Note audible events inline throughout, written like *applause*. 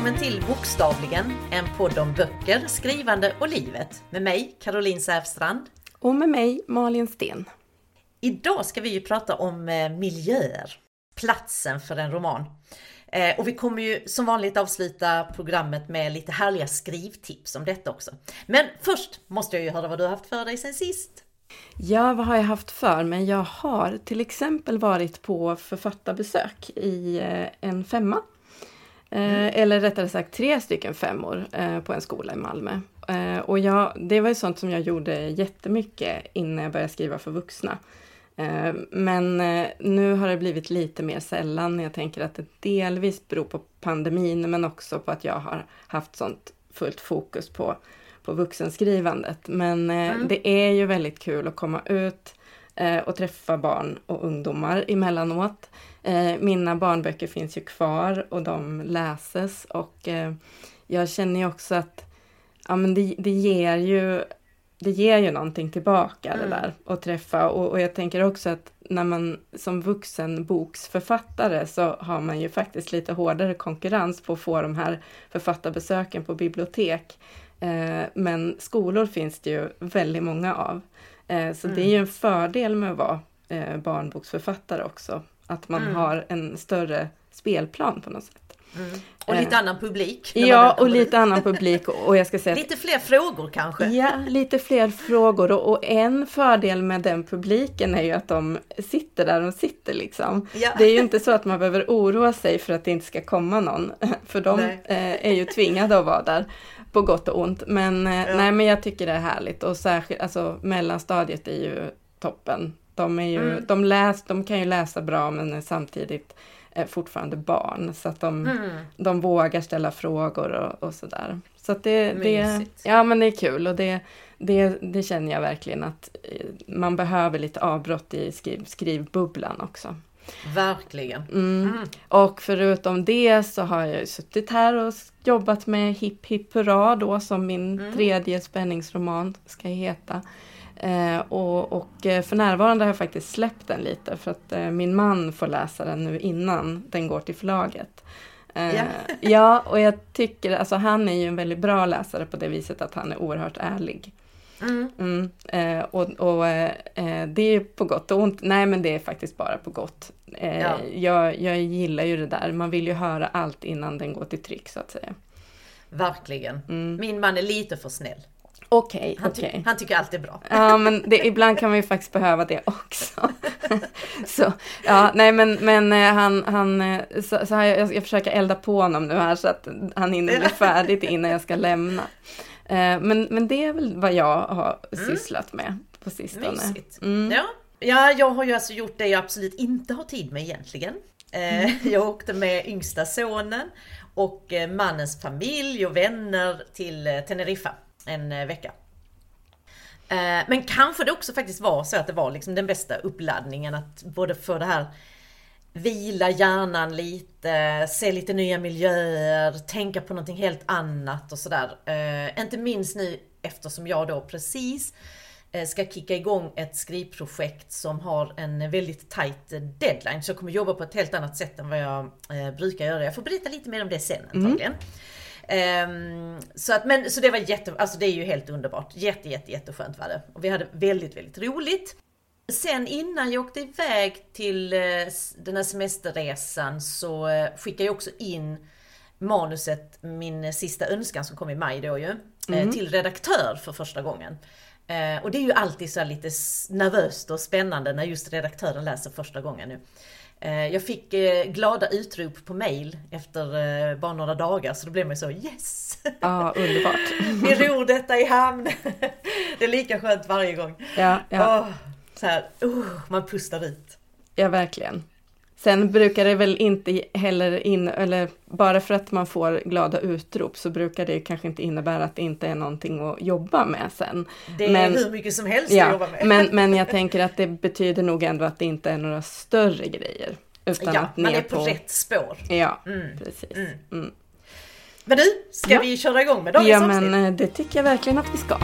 Välkommen till Bokstavligen, en podd om böcker, skrivande och livet. Med mig, Caroline Säfstrand. Och med mig, Malin Sten. Idag ska vi ju prata om eh, miljöer, platsen för en roman. Eh, och vi kommer ju som vanligt avsluta programmet med lite härliga skrivtips om detta också. Men först måste jag ju höra vad du har haft för dig sen sist. Ja, vad har jag haft för mig? Jag har till exempel varit på författarbesök i eh, en femma. Mm. Eller rättare sagt tre stycken femmor på en skola i Malmö. Och jag, det var ju sånt som jag gjorde jättemycket innan jag började skriva för vuxna. Eh, men eh, nu har det blivit lite mer sällan. Jag tänker att det delvis beror på pandemin men också på att jag har haft sånt fullt fokus på, på vuxenskrivandet. Men eh, mm. det är ju väldigt kul att komma ut och träffa barn och ungdomar emellanåt. Mina barnböcker finns ju kvar och de läses och jag känner ju också att ja, men det, det ger ju det ger ju någonting tillbaka mm. det där att träffa och, och, jag tänker också att när man som vuxen boksförfattare så har man ju faktiskt lite hårdare konkurrens på att få de här författarbesöken på bibliotek. Eh, men skolor finns det ju väldigt många av. Eh, så mm. det är ju en fördel med att vara eh, barnboksförfattare också, att man mm. har en större spelplan på något sätt. Mm. Och lite annan publik. Ja, och lite annan publik. Och jag ska säga lite fler frågor kanske? Ja, lite fler frågor. Och, och, en fördel med den publiken är ju att de sitter där de sitter liksom. Ja. Det är ju inte så att man behöver oroa sig för att det inte ska komma någon. *laughs* För de eh, är ju tvingade att vara där på gott och ont. Men, eh, ja. nej, men jag tycker det är härligt. Och särskilt, alltså mellanstadiet är ju toppen. De, är ju, mm. de, läs, de kan ju läsa bra men samtidigt är fortfarande barn så att de, mm. de vågar ställa frågor och, och sådär. Så att det, det, ja men det är kul och det, det, det känner jag verkligen att eh, man behöver lite avbrott i skriv, skrivbubblan också. Verkligen. Mm. Mm. Och förutom det så har jag suttit här och jobbat med Hipp Hipp Hurra då som min mm. tredje spänningsroman ska heta. Eh, och, och eh, för närvarande har jag faktiskt släppt den lite för att eh, min man får läsa den nu innan den går till förlaget. Eh, ja. *laughs* ja, och jag tycker, alltså han är ju en väldigt bra läsare på det viset att han är oerhört ärlig. Mm. Mm, eh, och, och eh, det är på gott och ont. Nej men det är faktiskt bara på gott. Ja. jag, jag gillar ju det där, man vill ju höra allt innan den går till tryck så att säga. Verkligen. Mm. Min man är lite för snäll. Okej, okay, han, ty okay. han tycker allt är bra. Ja, men det, ibland kan man ju faktiskt behöva det också. *laughs* så, ja, nej men, men eh, han, han eh, så, så jag, jag försöker elda på honom nu här så att han hinner bli färdig innan jag ska lämna. Eh, men, men det är väl vad jag har mm. sysslat med på sistone. Mm. Ja. ja, jag har ju alltså gjort det jag absolut inte har tid med egentligen. Mm. *laughs* Jag åkte med yngsta sonen och mannens familj och vänner till Teneriffa en eh, vecka. Eh, men kanske det också faktiskt var så att det var liksom den bästa uppladdningen att både få det här vila hjärnan lite, se lite nya miljöer, tänka på någonting helt annat och sådär. Eh, inte minst nu eftersom jag då precis ska kicka igång ett skrivprojekt som har en väldigt tight deadline. Så jag kommer jobba på ett helt annat sätt än vad jag brukar göra. Jag får berätta lite mer om det sen antagligen. Mm. Um, så, att, men, så det var jätte, alltså det är ju helt underbart. Jätte, jätte, jätteskönt var det. Och vi hade väldigt, väldigt roligt. Sen innan jag åkte iväg till uh, den här semesterresan så uh, skickade jag också in manuset, min sista önskan som kom i maj då ju, eh, mm. till redaktör för första gången. Och det är ju alltid så lite nervöst och spännande när just redaktören läser första gången nu. Eh, jag fick eh, glada utrop på mail efter eh, bara några dagar så då blev man så yes! Ja, underbart! *laughs* Vi ror detta i hamn! *laughs* Det är lika skönt varje gång. Ja, ja. Oh, så här, oh, man pustar ut. Ja, verkligen. Sen brukar det väl inte heller in, eller bara för att man får glada utrop så brukar det kanske inte innebära att det inte är någonting att jobba med sen. Det är men, hur mycket som helst ja, att jobba med. Men, men jag tänker att det betyder nog ändå att det inte är några större grejer. Utan ja, att man är på, på rätt spår. Ja, mm. precis. Mm. Mm. Men du, ska ja. vi köra igång med dagens Ja, men avsnitt? Eh, det tycker jag verkligen att vi ska.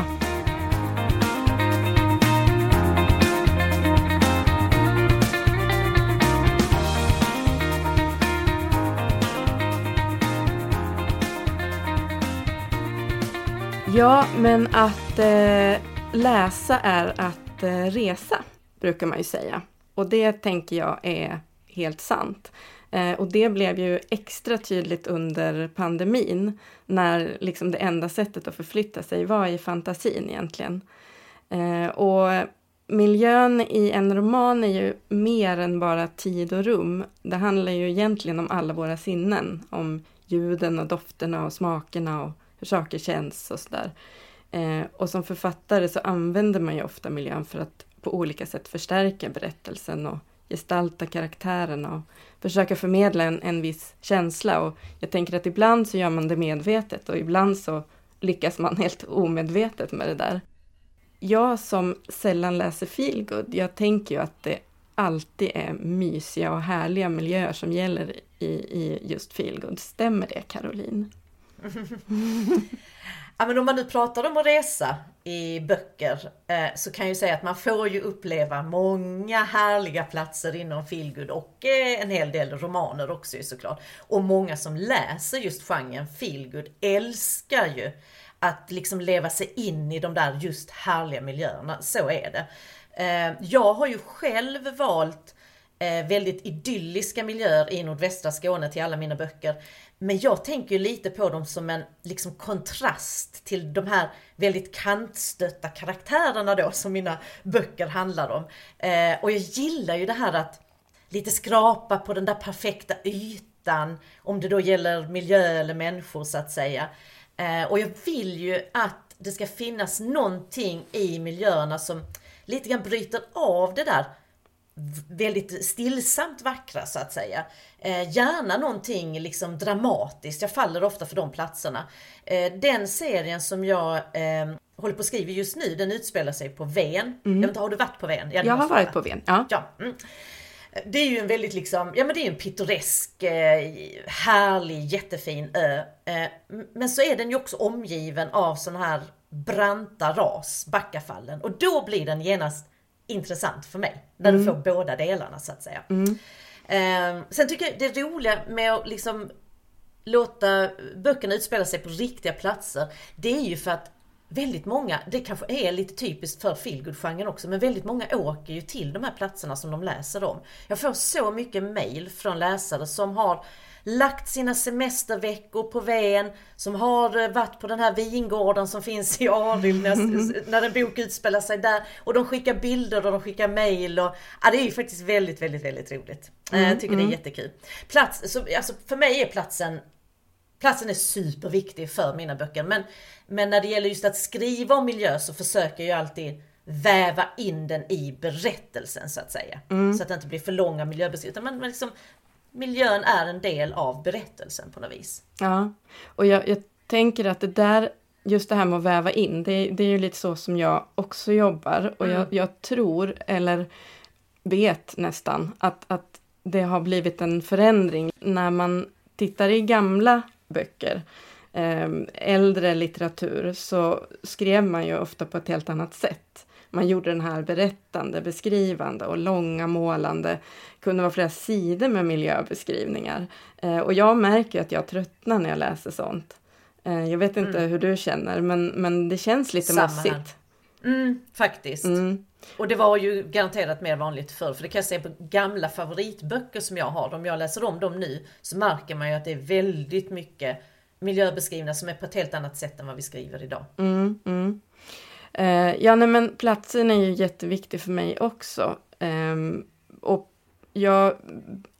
Ja, men att eh, läsa är att eh, resa, brukar man ju säga. Och det tänker jag är helt sant. Eh, och det blev ju extra tydligt under pandemin, när liksom det enda sättet att förflytta sig var i fantasin egentligen. Eh, och miljön i en roman är ju mer än bara tid och rum. Det handlar ju egentligen om alla våra sinnen, om ljuden och dofterna och smakerna och saker känns och sådär. Eh, och som författare så använder man ju ofta miljön för att på olika sätt förstärka berättelsen och gestalta karaktärerna och försöka förmedla en, en viss känsla. Och jag tänker att ibland så gör man det medvetet och ibland så lyckas man *laughs* helt omedvetet med det där. Jag som sällan läser feelgood, jag tänker ju att det alltid är mysiga och härliga miljöer som gäller i, i just feelgood. Stämmer det Caroline? Ja, men om man nu pratar om att resa i böcker eh, så kan jag ju säga att man får ju uppleva många härliga platser inom feelgood och eh, en hel del romaner också såklart. Och många som läser just genren feelgood älskar ju att liksom leva sig in i de där just härliga miljöerna. Så är det. Eh, jag har ju själv valt eh, väldigt idylliska miljöer i nordvästra Skåne till alla mina böcker. Men jag tänker lite på dem som en liksom kontrast till de här väldigt kantstötta karaktärerna då som mina böcker handlar om. Eh, och jag gillar ju det här att lite skrapa på den där perfekta ytan, om det då gäller miljö eller människor så att säga. Eh, och jag vill ju att det ska finnas någonting i miljöerna som lite grann bryter av det där väldigt stillsamt vackra så att säga. Eh, gärna någonting liksom dramatiskt, jag faller ofta för de platserna. Eh, den serien som jag eh, håller på att skriva just nu, den utspelar sig på Ven. Mm. Jag vet inte, har du varit på Ven? Ja, jag har varit på Ven, ja. ja mm. Det är ju en väldigt liksom, ja men det är en pittoresk, eh, härlig, jättefin ö. Men så är den ju också omgiven av sådana här branta ras, backafallen. Och då blir den genast intressant för mig. När mm. du får båda delarna så att säga. Mm. Eh, sen tycker jag det roliga med att liksom låta böckerna utspela sig på riktiga platser. Det är ju för att väldigt många, det kanske är lite typiskt för feelgood-genren också, men väldigt många åker ju till de här platserna som de läser om. Jag får så mycket mail från läsare som har lagt sina semesterveckor på Ven, som har eh, varit på den här vingården som finns i Arild när, *laughs* när en bok utspelar sig där. Och de skickar bilder och de skickar mail. Och, ja, det är ju faktiskt väldigt, väldigt, väldigt roligt. Eh, mm, jag tycker mm. det är mm. jättekul. Plats, så, alltså för mig är platsen Platsen är superviktig för mina böcker. Men, men när det gäller just att skriva om miljö så försöker jag alltid väva in den i berättelsen så att säga. Mm. Så att det inte blir för långa miljöbeskrivningar. Men, men liksom, miljön är en del av berättelsen på något vis. Ja, och jag, jag tänker att det där, just det här med att väva in, det, det är ju lite så som jag också jobbar. Och mm. jag, jag, tror, eller vet nästan, att, att det har blivit en förändring när man tittar i gamla böcker, eh, äldre litteratur, så skrev man ju ofta på ett helt annat sätt. Man gjorde den här berättande, beskrivande och långa målande. kunde vara flera sidor med miljöbeskrivningar. Eh, och jag märker att jag tröttnar när jag läser sånt. Eh, jag vet inte mm. hur du känner, men, men det känns lite Samma mossigt. Mm, faktiskt. Mm. Och det var ju garanterat mer vanligt förr, för det kan jag säga på gamla favoritböcker som jag har, om jag läser om dem nu, så märker man ju att det är väldigt mycket miljöbeskrivningar som är på ett helt annat sätt än vad vi skriver idag. Mm, mm. Eh, ja, nej, men platsen är ju jätteviktig för mig också. Eh, och jag,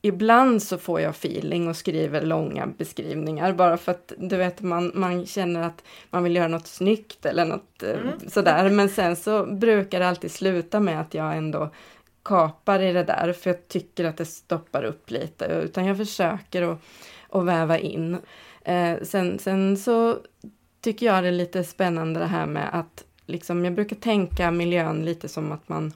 ibland så får jag feeling och skriver långa beskrivningar bara för att du vet man, man känner att man vill göra något snyggt eller något eh, mm. sådär. Men sen så brukar det alltid sluta med att jag ändå kapar i det där för jag tycker att det stoppar upp lite utan jag försöker att, att väva in. Eh, sen, sen så tycker jag det är lite spännande det här med att liksom, jag brukar tänka miljön lite som att man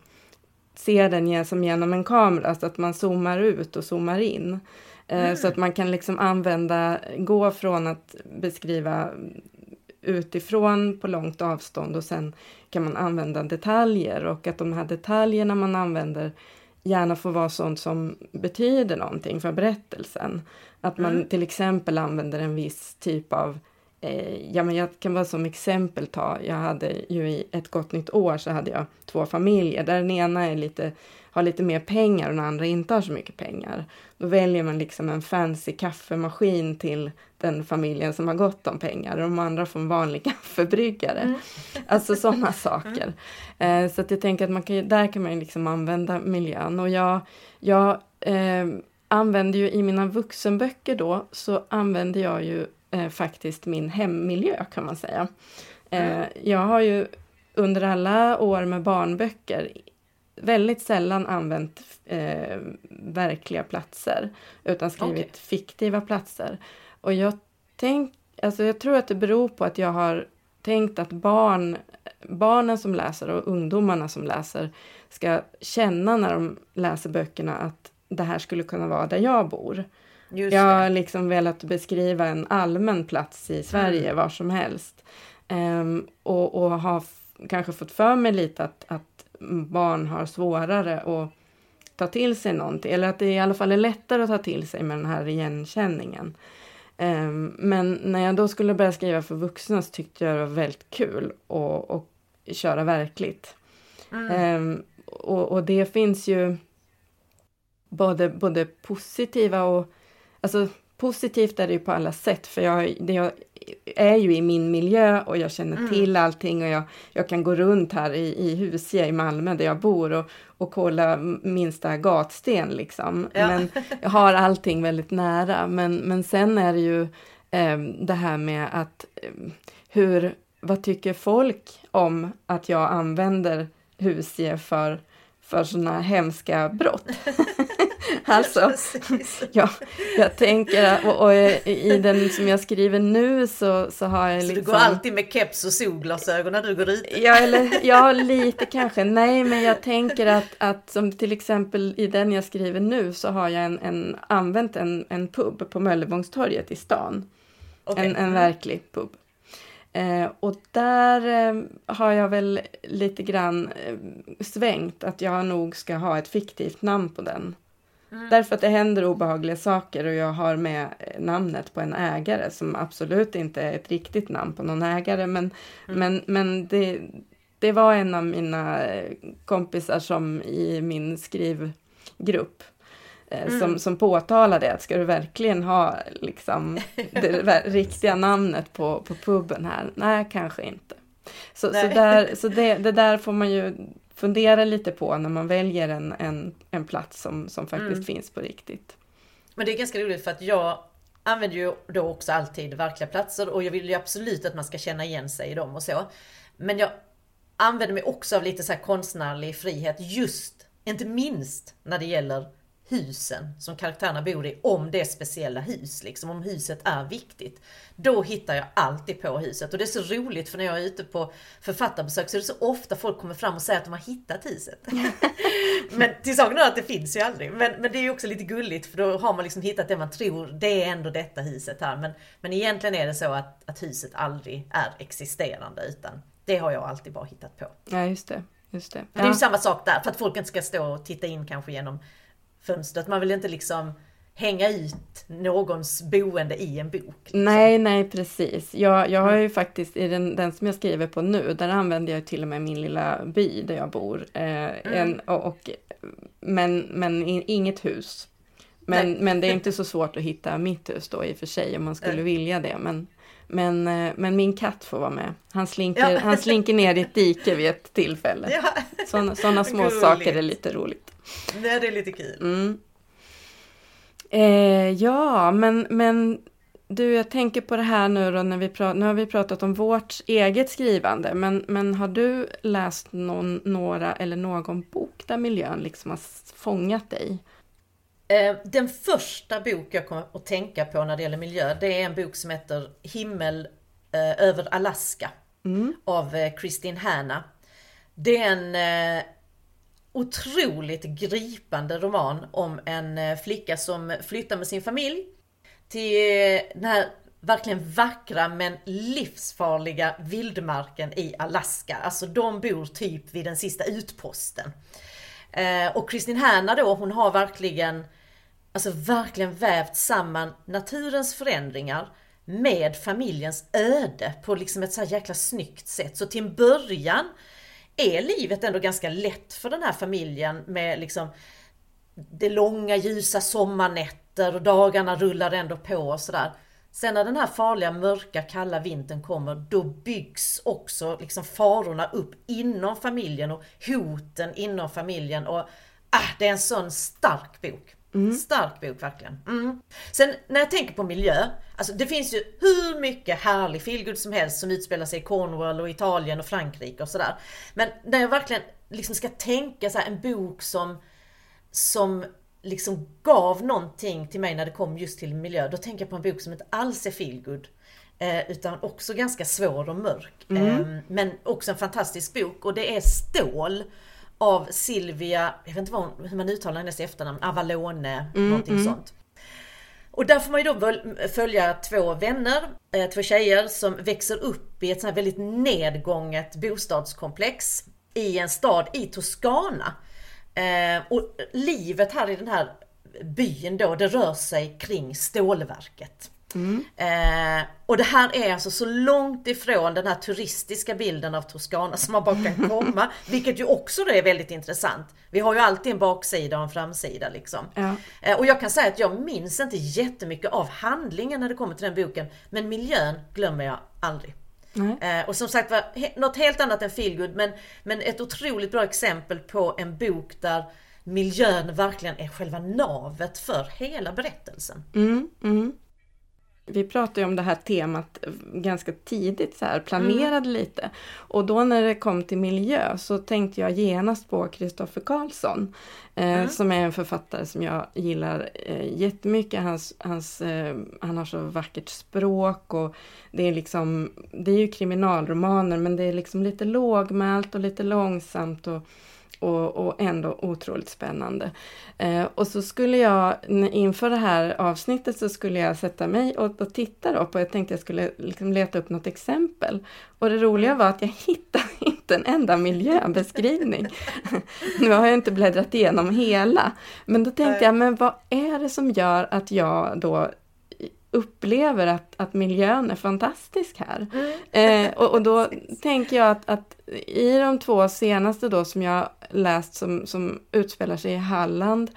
ser den som genom en kamera, så att man zoomar ut och zoomar in. Eh, mm. Så att man kan liksom använda, gå från att beskriva utifrån på långt avstånd och sen kan man använda detaljer och att de här detaljerna man använder gärna får vara sånt som betyder någonting för berättelsen. Att man mm. till exempel använder en viss typ av eh, ja men jag kan bara som exempel ta, jag hade ju i ett gott nytt år så hade jag två familjer där den ena är lite, har lite mer pengar och den andra inte har så mycket pengar. Då väljer man liksom en fancy kaffemaskin till den familjen som har gott om pengar och de andra får en vanlig *laughs* kaffebryggare. Mm. Alltså sådana *laughs* saker. Eh, så att jag tänker att man kan, där kan man liksom använda miljön och jag, jag eh, använder ju i mina vuxenböcker då så använder jag ju eh, faktiskt min hemmiljö kan man säga. Mm. jag har ju under alla år med barnböcker väldigt sällan använt eh, verkliga platser utan skrivit okay. fiktiva platser. Och jag, tänk, alltså jag tror att det beror på att jag har tänkt att barn, barnen som läser och ungdomarna som läser ska känna när de läser böckerna att det här skulle kunna vara där jag bor. Just jag har liksom velat beskriva en allmän plats i Sverige, mm. var som helst. Um, och, och har kanske fått för mig lite att, att barn har svårare att ta till sig någonting, eller att det i alla fall är lättare att ta till sig med den här igenkänningen. Um, men när jag då skulle börja skriva för vuxna så tyckte jag det var väldigt kul att, att köra verkligt. Mm. Um, och, och, det finns ju både, både positiva och... Alltså positivt är det ju på alla sätt, för jag, det jag är ju i min miljö och jag känner mm. till allting och jag, jag kan gå runt här i, i Husie i Malmö där jag bor och, och kolla minsta gatsten liksom. Ja. Men jag har allting väldigt nära. Men, men sen är det ju eh, det här med att eh, hur, vad tycker folk om att jag använder Husie för, för sådana hemska brott? *laughs* *laughs* alltså, *laughs* ja, jag tänker, och, och, i den som jag skriver nu så, så har jag så liksom... du går alltid med keps och solglasögon när du går ut? Ja, eller, ja, lite kanske. Nej, men jag tänker att, att som till exempel i den jag skriver nu så har jag en, en använt en, en pub på Möllevångstorget i stan. Okay. En, en mm. verklig pub. Eh, och där eh, har jag väl lite grann eh, svängt att jag nog ska ha ett fiktivt namn på den. Mm. Därför att det händer obehagliga saker och jag har med namnet på en ägare som absolut inte är ett riktigt namn på någon ägare. Men, mm. men, men det, det var en av mina kompisar som i min skrivgrupp eh, Mm. Som, som påtalade att ska du verkligen ha liksom det *laughs* riktiga namnet på, på puben här? Nej, kanske inte. Så, så, där, så *laughs* det, det, där får man ju fundera lite på när man väljer en, en, en plats som, som faktiskt mm. finns på riktigt. Men det är ganska roligt för att jag använder ju då också alltid verkliga platser och jag vill ju absolut att man ska känna igen sig i dem och så. Men jag använder mig också av lite så konstnärlig frihet just, inte minst när det gäller husen som karaktärerna bor i, om det är speciella hus, liksom om huset är viktigt. Då hittar jag alltid på huset och det är så roligt för när jag är ute på författarbesök så är det så ofta folk kommer fram och säger att de har hittat huset. *laughs* men till saken är att det finns ju aldrig. Men, men det är ju också lite gulligt för då har man liksom hittat det man tror, det är ändå detta huset här. Men, men egentligen är det så att, att huset aldrig är existerande utan det har jag alltid bara hittat på. Ja, just det. Just det. Ja. det är ju samma sak där, för att folk inte ska stå och titta in kanske genom fönstret. Man vill inte liksom hänga ut någons boende i en bok. Liksom. Nej, nej precis. Jag, jag har ju faktiskt, i den, den som jag skriver på nu, där använder jag till och med min lilla by där jag bor. Eh, mm. en, och, och, men, men inget hus. Men, men det är inte så svårt att hitta mitt hus då i och för sig om man skulle mm. vilja det. Men, men, eh, men min katt får vara med. Han slinker, ja. han slinker ner i ett dike vid ett tillfälle. Ja. Sådana, sådana små Gulligt. saker är lite roligt. Nej, det är lite kul. Mm. Eh, ja, men, men du, jag tänker på det här nu då när vi pratar, nu har vi pratat om vårt eget skrivande, men, men har du läst någon, några eller någon bok där miljön liksom har fångat dig? Eh, den första bok jag kommer att tänka på när det gäller miljö, det är en bok som heter Himmel eh, över Alaska mm. av eh, Kristin Hanna. Det är en otroligt gripande roman om en flicka som flyttar med sin familj till den här verkligen vackra men livsfarliga vildmarken i Alaska. Alltså de bor typ vid den sista utposten. Och Kristin Hanna då, hon har verkligen alltså verkligen vävt samman naturens förändringar med familjens öde på liksom ett så här jäkla snyggt sätt. Så till en början är livet ändå ganska lätt för den här familjen med liksom det långa ljusa sommarnätter och dagarna rullar ändå på och sådär. Sen när den här farliga mörka kalla vintern kommer då byggs också liksom farorna upp inom familjen och hoten inom familjen och ah, det är en sån stark bok. Mm. Stark bok verkligen. Mm. Sen när jag tänker på miljö, alltså det finns ju hur mycket härlig feelgood som helst som utspelar sig i Cornwall och Italien och Frankrike och sådär. Men när jag verkligen liksom ska tänka så här, en bok som, som liksom gav någonting till mig när det kom just till miljö, då tänker jag på en bok som inte alls är feelgood. Eh, utan också ganska svår och mörk. Mm. Eh, men också en fantastisk bok och det är Stål av Silvia, jag vet inte vad hon, hur man uttalar hennes efternamn, Avalone, mm, någonting mm. sånt. Och där får man ju då följa två vänner, eh, två tjejer som växer upp i ett sånt här väldigt nedgånget bostadskomplex i en stad i Toscana. Eh, och livet här i den här byn då, det rör sig kring stålverket. Mm. Eh, och det här är alltså så långt ifrån den här turistiska bilden av Toscana som man bara kan *laughs* komma. vilket ju också är väldigt intressant. Vi har ju alltid en baksida och en framsida liksom. Ja. Eh, och jag kan säga att jag minns inte jättemycket av handlingen när det kommer till den boken. Men miljön glömmer jag aldrig. Eh, och som sagt var, något helt annat än feelgood men, men ett otroligt bra exempel på en bok där miljön verkligen är själva navet för hela berättelsen. Mm, mm vi pratade ju om det här temat ganska tidigt, så här, planerade mm. lite. Och då när det kom till miljö så tänkte jag genast på Kristoffer Karlsson. Eh, mm. Som är en författare som jag gillar eh, jättemycket. Hans, hans, eh, han har så vackert språk och det är liksom, det är ju kriminalromaner men det är liksom lite lågmält och lite långsamt. och och, och ändå otroligt spännande. Eh, och så skulle jag inför det här avsnittet så skulle jag sätta mig och, och titta då på, jag tänkte jag skulle liksom leta upp något exempel. Och det roliga var att jag *laughs* hittade inte en enda miljöbeskrivning. *laughs* nu har jag inte bläddrat igenom hela, men då tänkte jag, men vad är det som gör att jag då upplever att, att miljön är fantastisk här. Mm. Eh, och, och, då *laughs* tänker jag att, att, i de två senaste då som jag läst som, som utspelar sig i Halland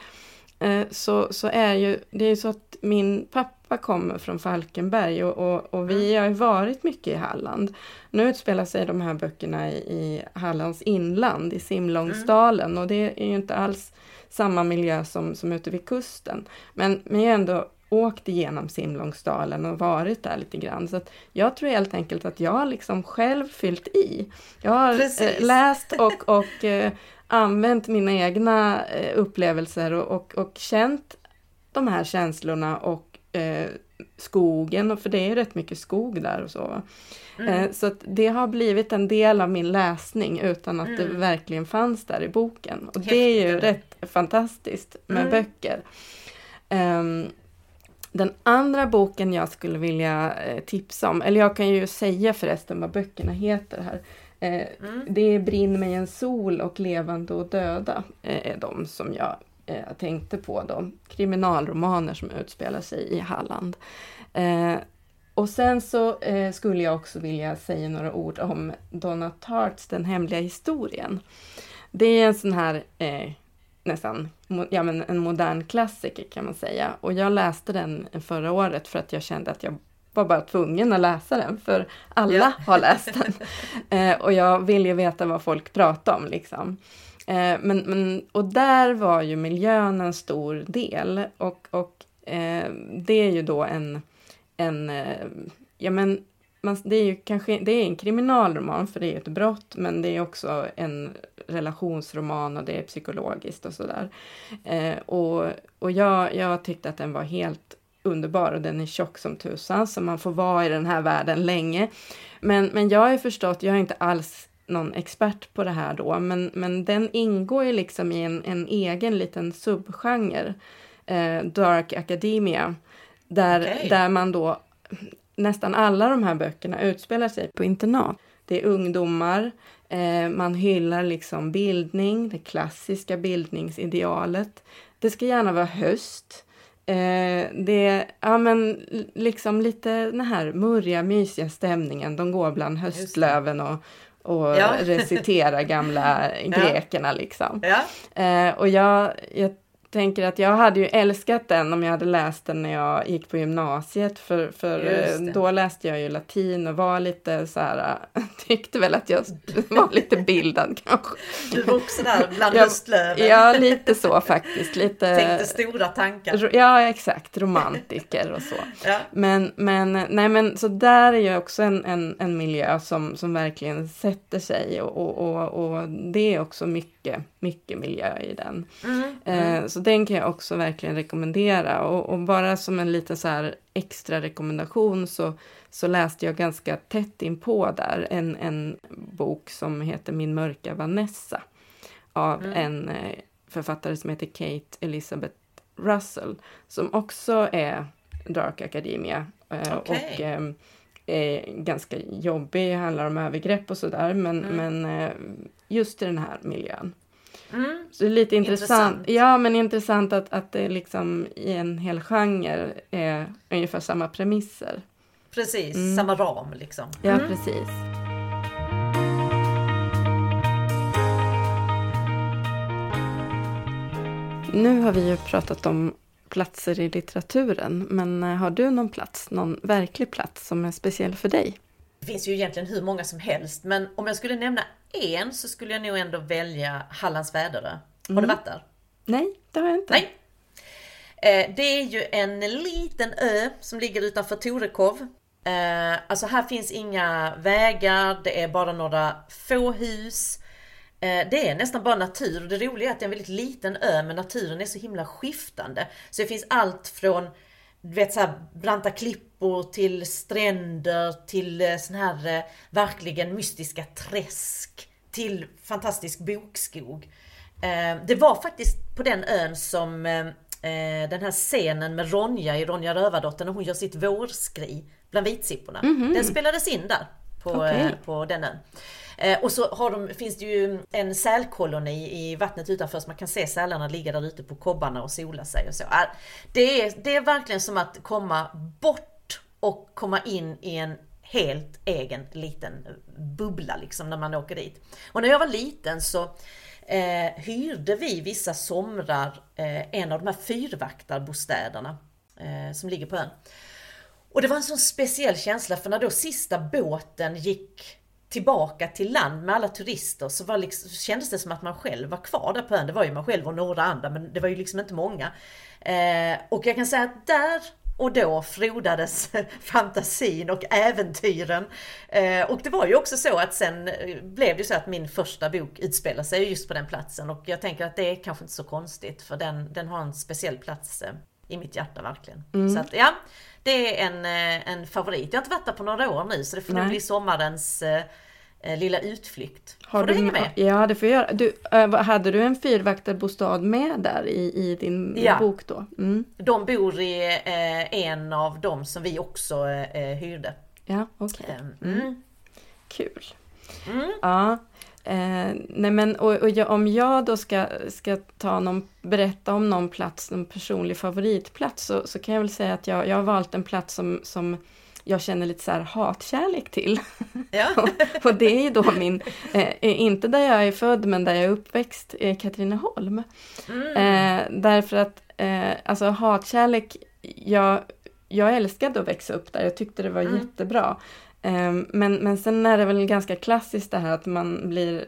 eh, så, så är ju det är så att min pappa kommer från Falkenberg och, och, och vi mm. har ju varit mycket i Halland. Nu utspelar sig de här böckerna i, i Hallands inland, i Simlångsdalen mm. och det är ju inte alls samma miljö som, som ute vid kusten. Men, men jag är ändå åkt igenom Simlångsdalen och varit där lite grann. Så jag tror helt enkelt att jag har liksom själv fyllt i. Jag har eh, läst *laughs* och, och eh, använt mina egna eh, upplevelser och, och, och, känt de här känslorna och eh, skogen, för det är ju rätt mycket skog där och så. Mm. Så det har blivit en del av min läsning utan att mm. det verkligen fanns där i boken. Och det är ju rätt fantastiskt med mm. böcker. Um, den andra boken jag skulle vilja eh, tipsa om, eller jag kan ju säga förresten vad böckerna heter här. Eh, mm. Det är Brinn mig en sol och Levande och döda eh, är de som jag tänkte på. Då. Kriminalromaner som utspelar sig i Halland. Och sen så skulle jag också vilja säga några ord om Donna Tarts Den hemliga historien. Det är en sån här nästan ja, men en modern klassiker kan man säga. Och jag läste den förra året för att jag kände att jag var bara tvungen att läsa den, för alla ja. har läst den. *laughs* Eh, och jag vill ju veta vad folk pratar om liksom. Eh, men, men, och där var ju miljön en stor del och, och eh, det är ju då en, en eh, ja men man, det är ju kanske det är en kriminalroman för det är ett brott men det är också en relationsroman och det är psykologiskt och sådär. Eh, och och jag, jag tyckte att den var helt underbar och den är tjock som tusan så man får vara i den här världen länge. Men, men jag har förstått, jag är inte alls någon expert på det här då, men, men den ingår ju liksom i en, en egen liten subgenre, eh, Dark Academia, där, okay. där man då nästan alla de här böckerna utspelar sig på internat. Det är ungdomar, eh, man hyllar liksom bildning, det klassiska bildningsidealet. Det ska gärna vara höst. Eh, det, ja men liksom lite den här murriga, mysiga stämningen. De går bland höstlöven och, och ja. reciterar gamla *laughs* grekerna liksom. Ja. Eh, och jag, jag tänker att jag hade ju älskat den om jag hade läst den när jag gick på gymnasiet för, för eh, då läste jag ju latin och var lite så här, *laughs* tyckte väl att jag var lite bildad *laughs* kanske. Du var också där bland höstlöven. Ja, lite så faktiskt. Lite, Tänkte stora tankar. Ja, exakt, romantiker och så. *laughs* ja. Men, men, nej men så där är ju också en, en, en miljö som, som verkligen sätter sig och, och, och, och det är också mycket, mycket miljö i den. Mm, mm. Eh, så den kan jag också verkligen rekommendera. Och, och, bara som en liten så här extra rekommendation så, så läste jag ganska tätt in på där en, en bok som heter Min mörka Vanessa av Mm. en eh, författare som heter Kate Elizabeth Russell som också är Dark Academia eh, Okej. och eh, ganska jobbig, handlar om övergrepp och sådär men, Mm. men eh, just i den här miljön. Mm. Så det är lite intressant. Intressant. Ja, men intressant att, att det liksom i en hel genre är ungefär samma premisser. Precis, Mm. samma ram liksom. Ja, Mm. precis. Nu har vi ju pratat om platser i litteraturen, men eh, har du någon plats, någon verklig plats som är speciell för dig? Det finns ju egentligen hur många som helst, men om jag skulle nämna en så skulle jag nog ändå välja Hallands Väderö. Har du varit där? Nej, det har jag inte. Nej. Eh, Det är ju en liten ö som ligger utanför Torekov. Eh, Alltså här finns inga vägar, det är bara några få hus. Eh, Det är nästan bara natur och det roliga är att det är en väldigt liten ö men naturen är så himla skiftande. Så det finns allt från du vet så här branta klippor till stränder till eh, sån här eh, verkligen mystiska träsk till fantastisk bokskog. Det var faktiskt på den ön som den här scenen med Ronja i Ronja Rövardotter när hon gör sitt vårskri bland vitsipporna. Den spelades in där på, eh, på den ön. Eh, och så har de, finns det ju en sälkoloni i vattnet utanför så man kan se sälarna ligga där ute på kobbarna och sola sig och så. Ah, det är, det är verkligen som att komma bort och komma in i en helt egen liten bubbla liksom när man åker dit. Och när jag var liten så eh, hyrde vi vissa somrar eh, en av de här fyrvaktarbostäderna eh, som ligger på ön. Och det var en sån speciell känsla för när då sista båten gick tillbaka till land med alla turister så var liksom, så kändes det som att man själv var kvar där på ön. Det var ju man själv och några andra men det var ju liksom inte många. Eh, och jag kan säga att där och då frodades *laughs* fantasin och äventyren. Eh, och det var ju också så att sen eh, blev det så att min första bok utspelar sig just på den platsen och jag tänker att det är kanske inte så konstigt för den, den har en speciell plats eh, i mitt hjärta verkligen. Så att ja, det är en, eh, en favorit. Jag har inte varit där på några år nu så det får nog bli sommarens eh, eh, lilla utflykt. Har får du hänga med? Ja, det får jag göra. Du, äh, hade du en fyrvaktarbostad med där i, i din Ja. bok då? Mm. De bor i eh, en av dem som vi också eh, hyrde. Ja, okej. Eh, Mm. Kul. Mm. Ja. Eh, nej men och, och jag, om jag då ska, ska ta någon, berätta om någon plats, någon personlig favoritplats så, så kan jag väl säga att jag, jag har valt en plats som, som jag känner lite så här hatkärlek till. Ja. *laughs* och, och det är ju då min, eh, inte där jag är född men där jag är uppväxt, eh, Katrineholm. Mm. Eh, därför att eh, alltså hatkärlek, jag, jag älskade att växa upp där, jag tyckte det var Mm. jättebra. Eh, men, men sen är det väl ganska klassiskt det här att man blir,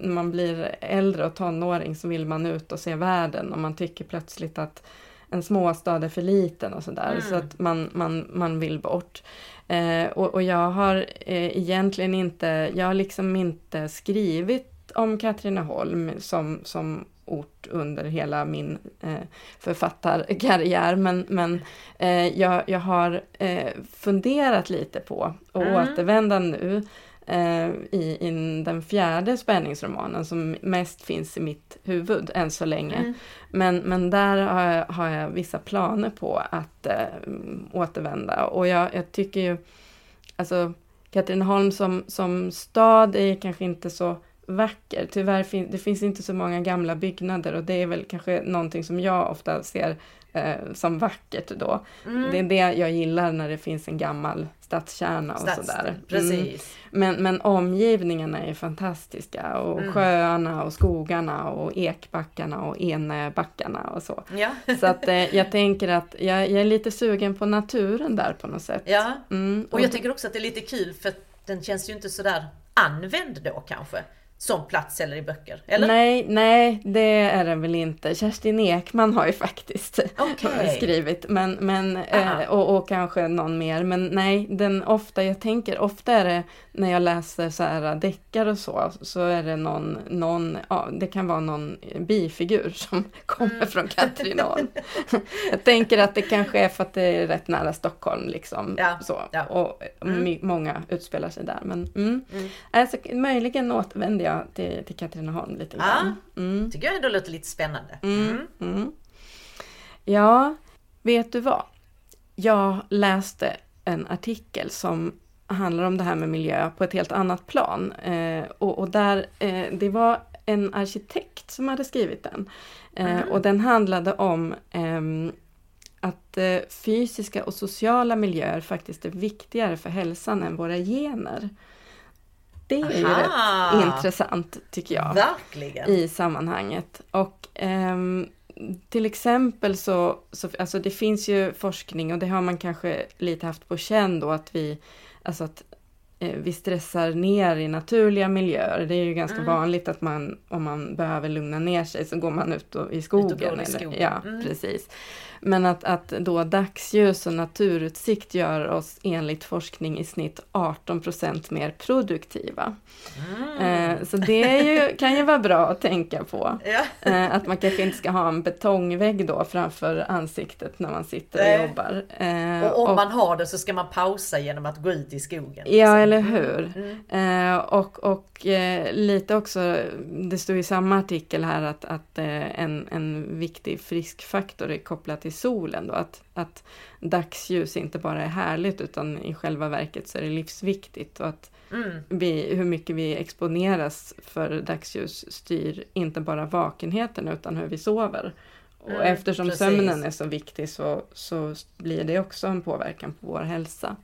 när man blir äldre och tonåring så vill man ut och se världen och man tycker plötsligt att en småstad är för liten och sådär. Mm. Så att man, man, man vill bort. Eh, och, och jag har eh, egentligen inte, jag har liksom inte skrivit om Katrineholm som, som ort under hela min eh, författarkarriär. Men, men eh, jag, jag har eh, funderat lite på att Mm. återvända nu eh, i, i den fjärde spänningsromanen som mest finns i mitt huvud än så länge. Mm. Men, men där har jag, har jag vissa planer på att eh, återvända och jag, jag tycker ju, alltså Katrineholm som, som stad är kanske inte så vacker. Tyvärr fin det finns inte så många gamla byggnader och det är väl kanske någonting som jag ofta ser eh, som vackert då. Mm. Det är det jag gillar när det finns en gammal stadskärna och Stadsdel, sådär. Mm. Precis. Men, men omgivningarna är fantastiska och Mm. sjöarna och skogarna och ekbackarna och enebackarna och så. Ja. Så att eh, jag tänker att jag, jag är lite sugen på naturen där på något sätt. ja. Mm, Och jag tänker också att det är lite kul för den känns ju inte sådär använd då kanske. Som plats eller i böcker. Eller? Nej, nej, det är det väl inte. Kerstin Ekman har ju faktiskt Okej. *laughs* skrivit, men, men eh, och, och kanske någon mer. Men nej, den ofta, jag tänker ofta är det när jag läser så här deckare och så, så är det någon, någon ja, det kan vara någon bifigur som *laughs* kommer Mm. från Katrineholm. *laughs* jag tänker att det kanske är för att det är rätt nära Stockholm liksom. Ja, Så. ja. Och Mm. många utspelar sig där. Men mm. Mm. Alltså, möjligen återvänder jag till, till Katrineholm lite Ja. grann. Mm. Tycker jag ändå låter lite spännande. Mm. Mm. Ja, vet du vad? Jag läste en artikel som handlar om det här med miljö på ett helt annat plan. Eh, och, och där, eh, det var en arkitekt som hade skrivit den. Eh, Mhm. Och den handlade om ehm, att eh, fysiska och sociala miljöer faktiskt är viktigare för hälsan än våra gener. Det är ju rätt intressant tycker jag Verkligen. i sammanhanget. Och ehm, till exempel så, så, alltså det finns ju forskning och det har man kanske lite haft på känn då att vi, alltså att vi stressar ner i naturliga miljöer. Det är ju ganska Mm. vanligt att man, om man behöver lugna ner sig så går man ut och, i skogen. går i eller- skogen. Ja, Mm. precis. Men att, att då dagsljus och naturutsikt gör oss enligt forskning i snitt 18% mer produktiva. Mm. Eh, Så det ju, *laughs* kan ju vara bra att tänka på. Ja. Eh, Att man kanske inte ska ha en betongvägg då framför ansiktet när man sitter och Nej. jobbar. Eh, Och om man har det så ska man pausa genom att gå ut i skogen. Ja, liksom. Eller hur? Mm. Eh, och och eh, lite också, det står i samma artikel här att, att eh, en, en viktig friskfaktor är kopplad till solen. Då, att, att dagsljus inte bara är härligt utan i själva verket så är det livsviktigt. Och att Mm. vi, hur mycket vi exponeras för dagsljus styr inte bara vakenheten utan hur vi sover. Och Mm, eftersom precis. sömnen är så viktig så, så blir det också en påverkan på vår hälsa.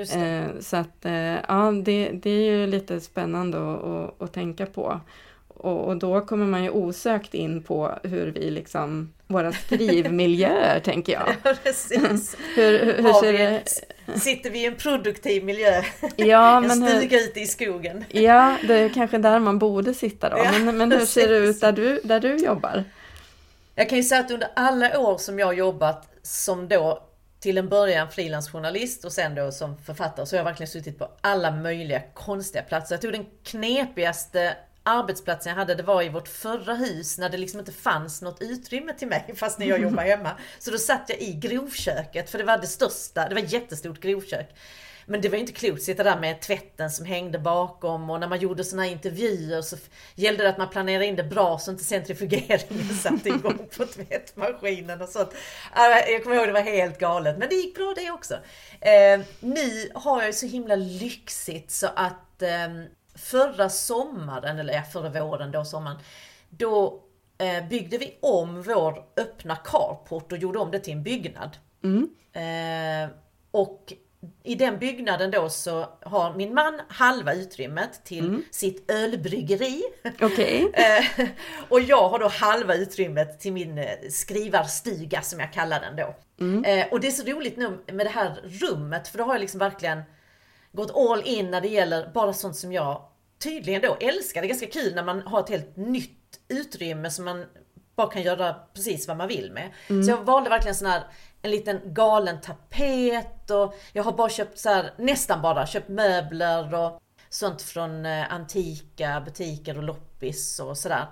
Eh, så att eh, ja, det, det är ju lite spännande att, att, tänka på. Och, och då kommer man ju osökt in på hur vi liksom, våra skrivmiljöer *laughs* tänker jag. Ja, precis. *laughs* Hur, hur, hur ser vi det... sitter vi i en produktiv miljö, *laughs* Ja, en men stuga ute i skogen. ja, det är kanske där man borde sitta då. Ja, Men, men hur ser det ut där du, där du jobbar? Jag kan ju säga att under alla år som jag har jobbat som då till en början frilansjournalist och sen då som författare så har jag verkligen suttit på alla möjliga konstiga platser. Jag tror den knepigaste arbetsplatsen jag hade det var i vårt förra hus när det liksom inte fanns något utrymme till mig *laughs* fast när jag jobbade hemma. Så då satt jag i grovköket för det var det största, det var ett jättestort grovkök. Men det var ju inte klokt att sitta där med tvätten som hängde bakom och när man gjorde såna här intervjuer så gällde det att man planerade in det bra så inte centrifugeringen *laughs* satte igång på tvättmaskinen och sånt. Ja, Jag kommer ihåg det var helt galet men det gick bra det också. Eh, nu har jag ju så himla lyxigt så att eh, förra sommaren, eller förra våren då sommaren, då eh, byggde vi om vår öppna carport och gjorde om det till en byggnad. Eh, och i den byggnaden då så har min man halva utrymmet till sitt ölbryggeri. Okej. *laughs* Eh, och jag har då halva utrymmet till min eh, skrivarstuga som jag kallar den då. Eh, och det är så roligt nu med det här rummet för då har jag liksom verkligen gått all in när det gäller bara sånt som jag tydligen då älskar. Det är ganska kul när man har ett helt nytt utrymme som man bara kan göra precis vad man vill med. Så jag valde verkligen sån här en liten galen tapet och jag har bara köpt så här, nästan bara köpt möbler och sånt från eh, antika butiker och loppis och sådär.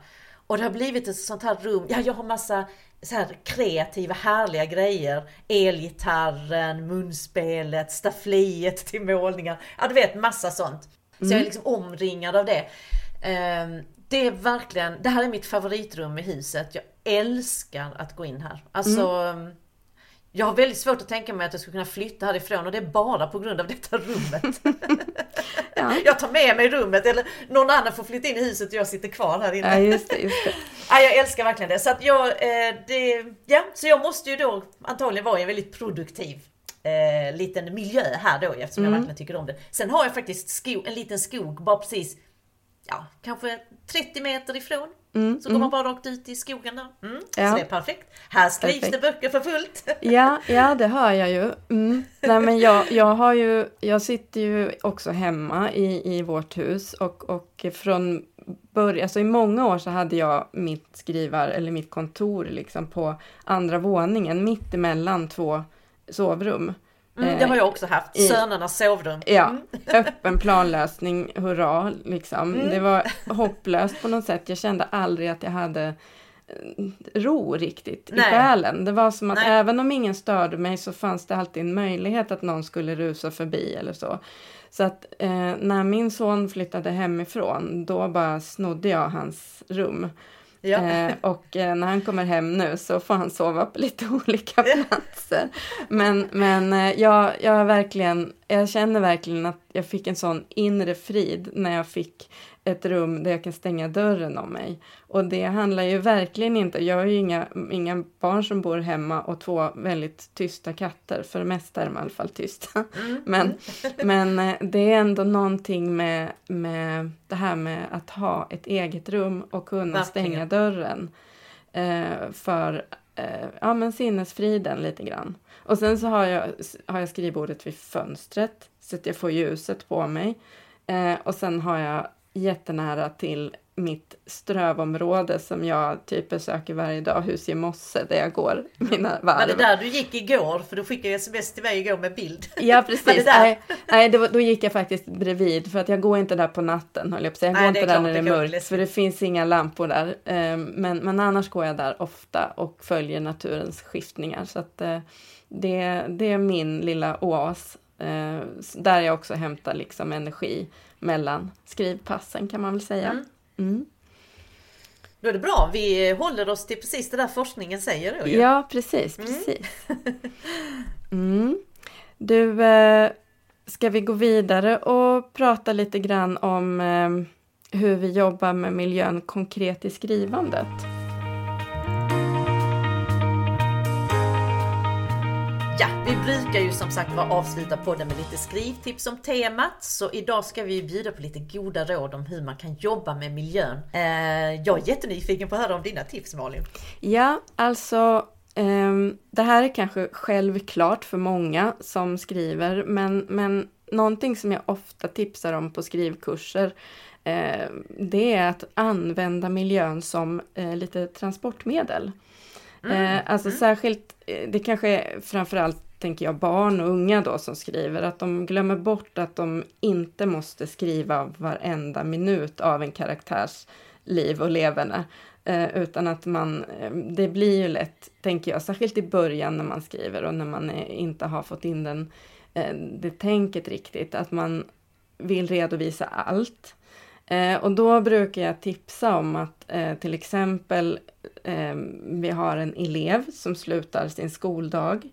Och det har blivit ett sånt här rum, ja jag har massa så här kreativa härliga grejer. Elgitarren, munspelet, staffliet till målningar. Ja du vet massa sånt. Så jag är liksom omringad av det. Ehm, det är verkligen, det här är mitt favoritrum i huset. Jag älskar att gå in här. Alltså Jag har väldigt svårt att tänka mig att jag skulle kunna flytta härifrån och det är bara på grund av detta rummet. *laughs* ja. Jag tar med mig rummet eller någon annan får flytta in i huset och jag sitter kvar här inne. Ja, just det, just det. *laughs* Ja, jag älskar verkligen det. Så att jag, eh, det, ja, så jag måste ju då antagligen vara i en väldigt produktiv eh, liten miljö här då eftersom mm. jag verkligen tycker om det. Sen har jag faktiskt skog, en liten skog bara precis, ja kanske 30 meter ifrån. Mm, så går man bara rakt ut i skogen där. Mm, ja. Så det är perfekt. Här skrivs perfekt. det böcker för fullt. Ja, *laughs* ja det hör jag ju. Mm. Nej, men jag, jag, har ju. Jag sitter ju också hemma i, i vårt hus och, och från början, alltså i många år så hade jag mitt skrivar eller mitt kontor liksom på andra våningen mitt emellan två sovrum. Mm, det har jag också haft, i, sönernas sovrum. Ja, mm. *laughs* öppen planlösning, hurra liksom. Mm. Det var hopplöst på något sätt. Jag kände aldrig att jag hade eh, ro riktigt Nej. i själen. Det var som att Nej. även om ingen störde mig så fanns det alltid en möjlighet att någon skulle rusa förbi eller så. Så att eh, när min son flyttade hemifrån, då bara snodde jag hans rum. Ja. Eh, och eh, när han kommer hem nu så får han sova på lite *laughs* olika platser. Men, men eh, jag, jag, verkligen, jag känner verkligen att jag fick en sån inre frid när jag fick ett rum där jag kan stänga dörren om mig. Och det handlar ju verkligen inte, jag har ju inga, inga barn som bor hemma och två väldigt tysta katter, för det mesta är de i alla fall tysta. Mm. *laughs* Men, men eh, det är ändå någonting med, med det här med att ha ett eget rum och kunna verkligen. stänga dörren. Eh, för eh, ja, men sinnesfriden lite grann. Och sen så har jag, har jag skrivbordet vid fönstret så att jag får ljuset på mig. Eh, och sen har jag jättenära till mitt strövområde som jag typ besöker varje dag, Husje mosse, där jag går mina varv. Var det där du gick igår? För du skickade sms till mig igår med bild. Ja *laughs* precis. nej, nej var, då gick jag faktiskt bredvid för att jag går inte där på natten höll jag på Jag nej, går inte där när det är mörkt för det finns inga lampor där. Ehm, men, men annars går jag där ofta och följer naturens skiftningar. Så att eh, det, det är min lilla oas. Eh, där jag också hämtar liksom energi mellan skrivpassen kan man väl säga. Mm. Mm. Då är det bra, vi håller oss till precis det där forskningen säger. Då, ja. precis, mm. precis. *laughs* Mm. Du, eh, ska vi gå vidare och prata lite grann om eh, hur vi jobbar med miljön konkret i skrivandet? Brukar ju som sagt vara avsluta podden med lite skrivtips om temat. Så idag ska vi bjuda på lite goda råd om hur man kan jobba med miljön. Eh, jag är jättenyfiken på att höra om dina tips Malin. Ja, alltså eh, det här är kanske självklart för många som skriver, men, men någonting som jag ofta tipsar om på skrivkurser eh, det är att använda miljön som eh, lite transportmedel. Mm. Eh, alltså mm. särskilt, det kanske är framförallt tänker jag barn och unga då som skriver, att de glömmer bort att de inte måste skriva varenda minut av en karaktärs liv och leverne. Eh, utan att man, eh, det blir ju lätt, tänker jag, särskilt i början när man skriver och när man är, inte har fått in den, eh, det tänket riktigt, att man vill redovisa allt. Eh, och då brukar jag tipsa om att eh, till exempel eh, vi har en elev som slutar sin skoldag.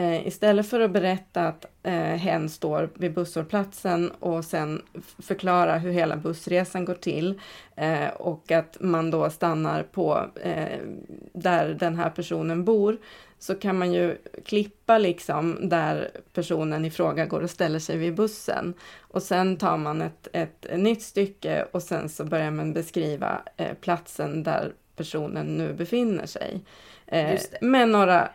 Eh, istället för att berätta att eh, hen står vid busshållplatsen och sen förklara hur hela bussresan går till eh, och att man då stannar på eh, där den här personen bor så kan man ju klippa liksom där personen i fråga går och ställer sig vid bussen. Och sen tar man ett, ett, nytt stycke och sen så börjar man beskriva eh, platsen där personen nu befinner sig. Eh, med några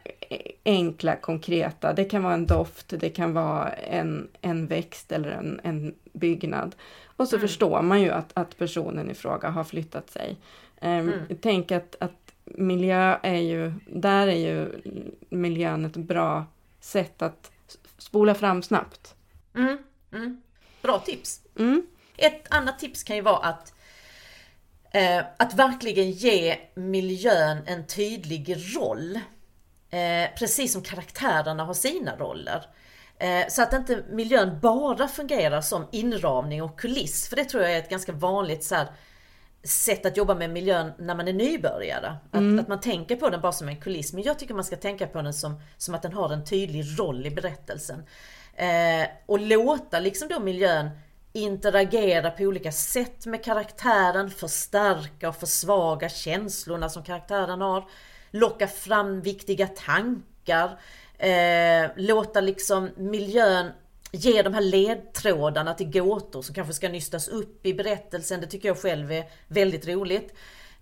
enkla konkreta, det kan vara en doft, det kan vara en, en växt eller en, en byggnad. Och så mm. förstår man ju att, att personen i fråga har flyttat sig. Eh, mm. Tänk att, att miljö är ju, där är ju miljön ett bra sätt att spola fram snabbt. Mm, mm. Bra tips! Mm. Ett annat tips kan ju vara att eh, att verkligen ge miljön en tydlig roll. Eh, precis som karaktärerna har sina roller. Eh, så att inte miljön bara fungerar som inramning och kuliss. För det tror jag är ett ganska vanligt så här, sätt att jobba med miljön när man är nybörjare. Att, mm. att man tänker på den bara som en kuliss. Men jag tycker man ska tänka på den som, som att den har en tydlig roll i berättelsen. Eh, och låta liksom då miljön interagera på olika sätt med karaktären, förstärka och försvaga känslorna som karaktären har. Locka fram viktiga tankar. Eh, låta liksom miljön ge de här ledtrådarna till gåtor som kanske ska nystas upp i berättelsen. Det tycker jag själv är väldigt roligt.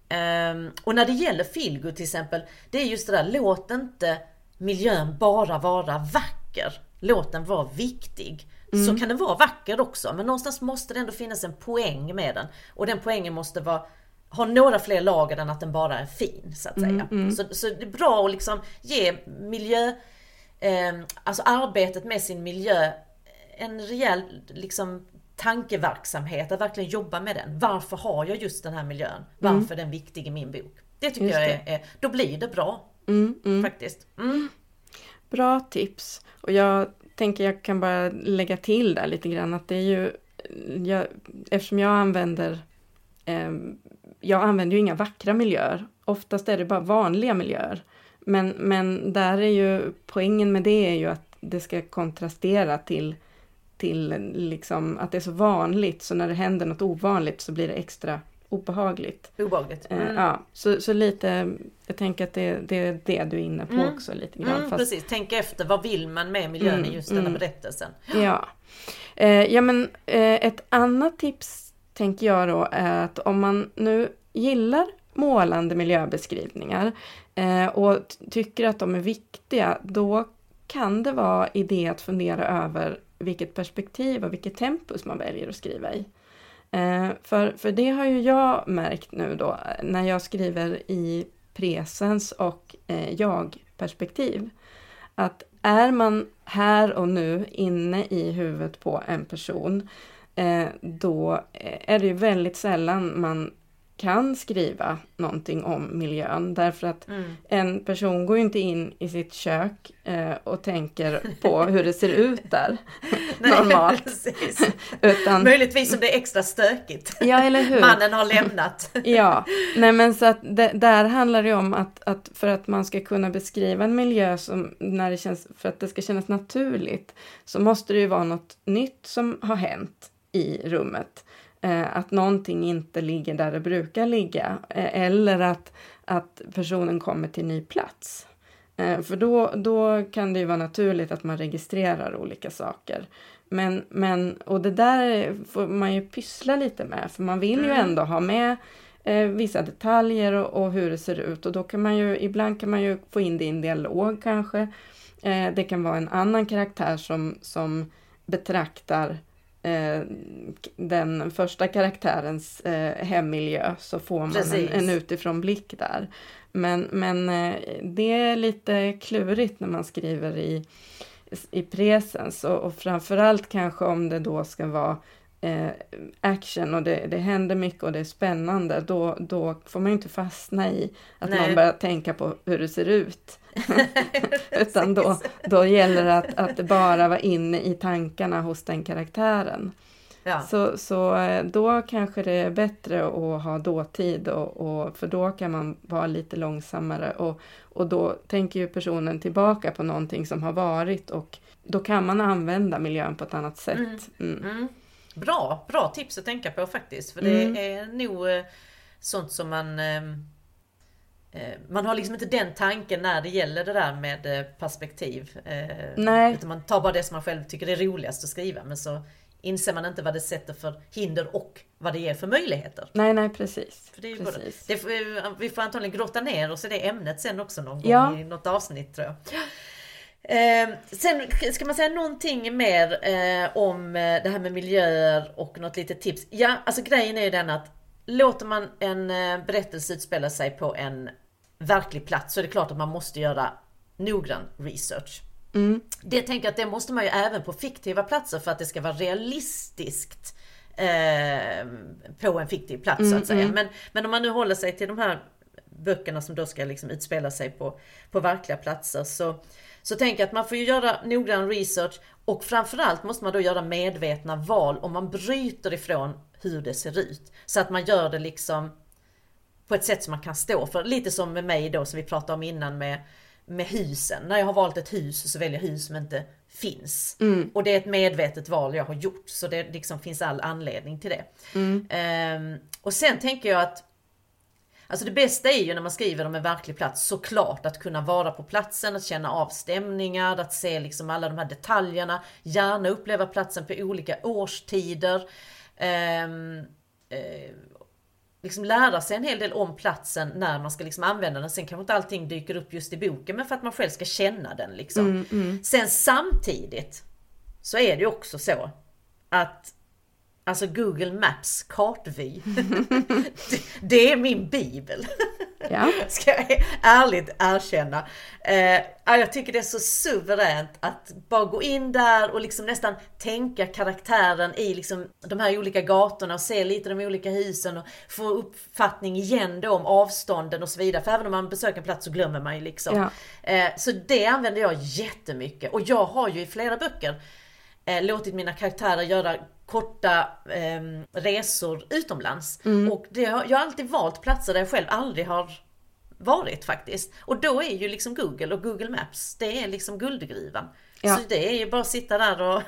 Um, och när det gäller Feelgood till exempel, det är just det där, låt inte miljön bara vara vacker. Låt den vara viktig. Mm. Så kan den vara vacker också, men någonstans måste det ändå finnas en poäng med den. Och den poängen måste vara ha några fler lager än att den bara är fin så att säga. Mm, mm. Så, så, det är bra att liksom ge miljö, eh, alltså arbetet med sin miljö en rejäl liksom, tankeverksamhet, att verkligen jobba med den. Varför har jag just den här miljön? Varför mm. är den viktig i min bok? Det tycker just jag är, är, då blir det bra. Mm, mm. Faktiskt. Mm. Bra tips. Och jag tänker jag kan bara lägga till där lite grann att det är ju, jag, eftersom jag använder eh, jag använder ju inga vackra miljöer. Oftast är det bara vanliga miljöer. Men, men där är ju poängen med det är ju att det ska kontrastera till till liksom att det är så vanligt så när det händer något ovanligt så blir det extra obehagligt. Obehagligt. Eh, mm. ja, så, så lite, jag tänker att det, det är det du är inne på mm. också lite grann. Mm, fast... Precis, tänk efter vad vill man med miljön i mm, just den här mm. berättelsen. Ja, eh, ja men eh, ett annat tips tänker jag då är att om man nu gillar målande miljöbeskrivningar och tycker att de är viktiga, då kan det vara idé att fundera över vilket perspektiv och vilket tempus man väljer att skriva i. Eh, för, för det har ju jag märkt nu då när jag skriver i presens och eh, jag-perspektiv. Att är man här och nu inne i huvudet på en person, eh, då eh, är det ju väldigt sällan man kan skriva någonting om miljön därför att mm. en person går ju inte in i sitt kök eh, och tänker på hur det ser ut där *laughs* normalt. *laughs* Utan, Möjligtvis om det är extra stökigt. Ja, eller hur? *laughs* Mannen har lämnat. ja, nej men så att det, där handlar det om att, att för att man ska kunna beskriva en miljö som när det känns, för att det ska kännas naturligt så måste det ju vara något nytt som har hänt i rummet. Eh, att någonting inte ligger där det brukar ligga eh, eller att, att personen kommer till ny plats. Eh, för då, då kan det ju vara naturligt att man registrerar olika saker. Men, men, och det där får man ju pyssla lite med för man vill ju mm. ändå ha med eh, vissa detaljer och, och, hur det ser ut och då kan man ju, ibland kan man ju få in det i en dialog kanske. Eh, det kan vara en annan karaktär som, som betraktar eh, den första karaktärens eh, hemmiljö så får man en, en, utifrån blick där. Men, men eh, det är lite klurigt när man skriver i, i presens och, och framförallt kanske om det då ska vara eh, action och det, det händer mycket och det är spännande, då, då får man ju inte fastna i att Nej. någon börjar tänka på hur det ser ut. *laughs* Utan då, då gäller det att, att bara vara inne i tankarna hos den karaktären. Ja. Så, så eh, då kanske det är bättre att ha dåtid och, och, för då kan man vara lite långsammare och, och då tänker ju personen tillbaka på någonting som har varit och då kan man använda miljön på ett annat sätt. Mm. Mm. Mm. Bra, bra tips att tänka på faktiskt. För det mm. är nog eh, sånt som man ehm, eh, man har liksom inte den tanken när det gäller det där med eh, perspektiv. Nej. Utan man tar bara det som man själv tycker är roligast att skriva. Men så inser man inte vad det sätter för hinder och vad det ger för möjligheter. Nej, nej precis. För det är precis. Det, vi får antagligen grotta ner oss i det ämnet sen också någon gång ja. i något avsnitt tror jag. Eh, sen ska man säga någonting mer eh, om eh, det här med miljöer och något litet tips. Ja, alltså grejen är ju den att låter man en eh, berättelse utspela sig på en verklig plats så är det klart att man måste göra noggrann research. Mm. Det tänker jag att det måste man ju även på fiktiva platser för att det ska vara realistiskt eh, på en fiktiv plats mm, så att säga. Mm. Men, men om man nu håller sig till de här böckerna som då ska liksom utspela sig på, på verkliga platser så så tänk att man får ju göra noggrann research och framförallt måste man då göra medvetna val om man bryter ifrån hur det ser ut. Så att man gör det liksom på ett sätt som man kan stå för. Lite som med mig då som vi pratade om innan med, med husen. När jag har valt ett hus så väljer jag hus som inte finns. Mm. Och det är ett medvetet val jag har gjort så det liksom finns all anledning till det. Mm. Ehm, och sen tänker jag att Alltså det bästa är ju när man skriver om en verklig plats såklart att kunna vara på platsen, att känna av stämningar, att se liksom alla de här detaljerna, gärna uppleva platsen på olika årstider. Eh, liksom lära sig en hel del om platsen när man ska liksom använda den. Sen kanske inte allting dyker upp just i boken men för att man själv ska känna den. Liksom. Mm, mm. Sen samtidigt så är det också så att Alltså Google Maps kartvy. det, *laughs* det är min bibel. Ja. *laughs* Ska jag ärligt erkänna. Eh, ja, jag tycker det är så suveränt att bara gå in där och liksom nästan tänka karaktären i liksom de här olika gatorna och se lite de olika husen och få uppfattning igen då om avstånden och så vidare. För även om man besöker en plats så glömmer man ju liksom. Ja. Eh, så det använder jag jättemycket och jag har ju i flera böcker eh, låtit mina karaktärer göra korta eh, resor utomlands. Och det, jag har alltid valt platser där jag själv aldrig har varit faktiskt. Och då är ju liksom Google och Google Maps, det är liksom guldgruvan. Ja. Så det är ju bara att sitta där och,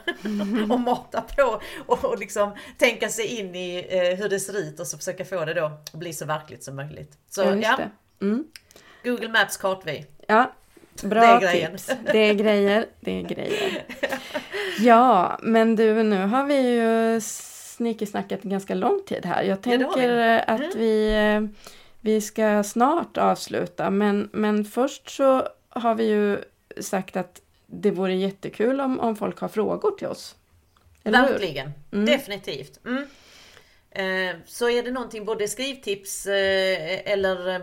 *laughs* och mata på och, och liksom tänka sig in i eh, hur det ser ut och så försöka få det då att bli så verkligt som möjligt. Så Ja, ja. Mm. Google Maps kartvy. Ja, bra Det tips. Det är grejer, det är grejer. *laughs* Ja, men du, nu har vi ju snickesnackat en ganska lång tid här. Jag vi. tänker eh, att vi, eh, vi ska snart avsluta, men, men först så har vi ju sagt att det vore jättekul om, om folk har frågor till oss. Eller? Verkligen, definitivt. Mm. Eh, så är det någonting, både skrivtips eh, eller eh,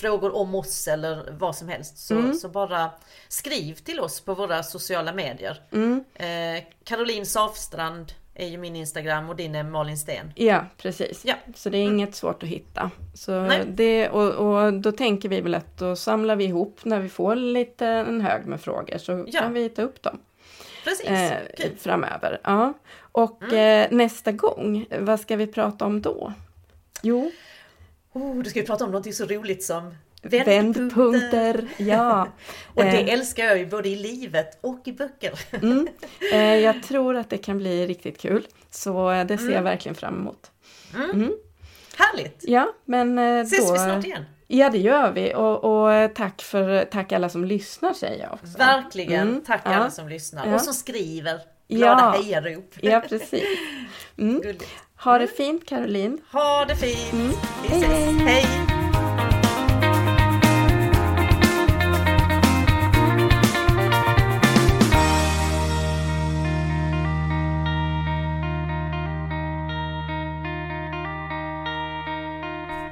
frågor om oss eller vad som helst så, Mm. så bara skriv till oss på våra sociala medier. Mm. Eh, Caroline Safstrand är ju min Instagram och din är Malin Sten. Ja, precis. Ja. Så det är inget svårt att hitta. Så Nej. det, och, och då tänker vi väl att då samlar vi ihop när vi får lite en hög med frågor så Ja. kan vi ta upp dem Precis, eh, kul. framöver. Ja. Och Mm. eh, nästa gång, vad ska vi prata om då? Jo, Oh, då ska vi prata om någonting så roligt som vändpunkter. vändpunkter. Ja. *laughs* Och Eh, det älskar jag ju både i livet och i böcker. *laughs* Mm. Eh, jag tror att det kan bli riktigt kul. Så eh, det ser Mm. jag verkligen fram emot. Härligt! Ja, men eh, Ses då... vi snart igen. Ja, det gör vi. Och, och eh, tack, för, tack alla som lyssnar säger jag också. Verkligen. Mm, Tack ja. alla som lyssnar och som skriver glada Ja. hejarop. Ja, precis. *laughs* Mm. Gulligt. Ha det fint Caroline. Ha det fint! Mm. Vi Hej, ses. hej. Hej.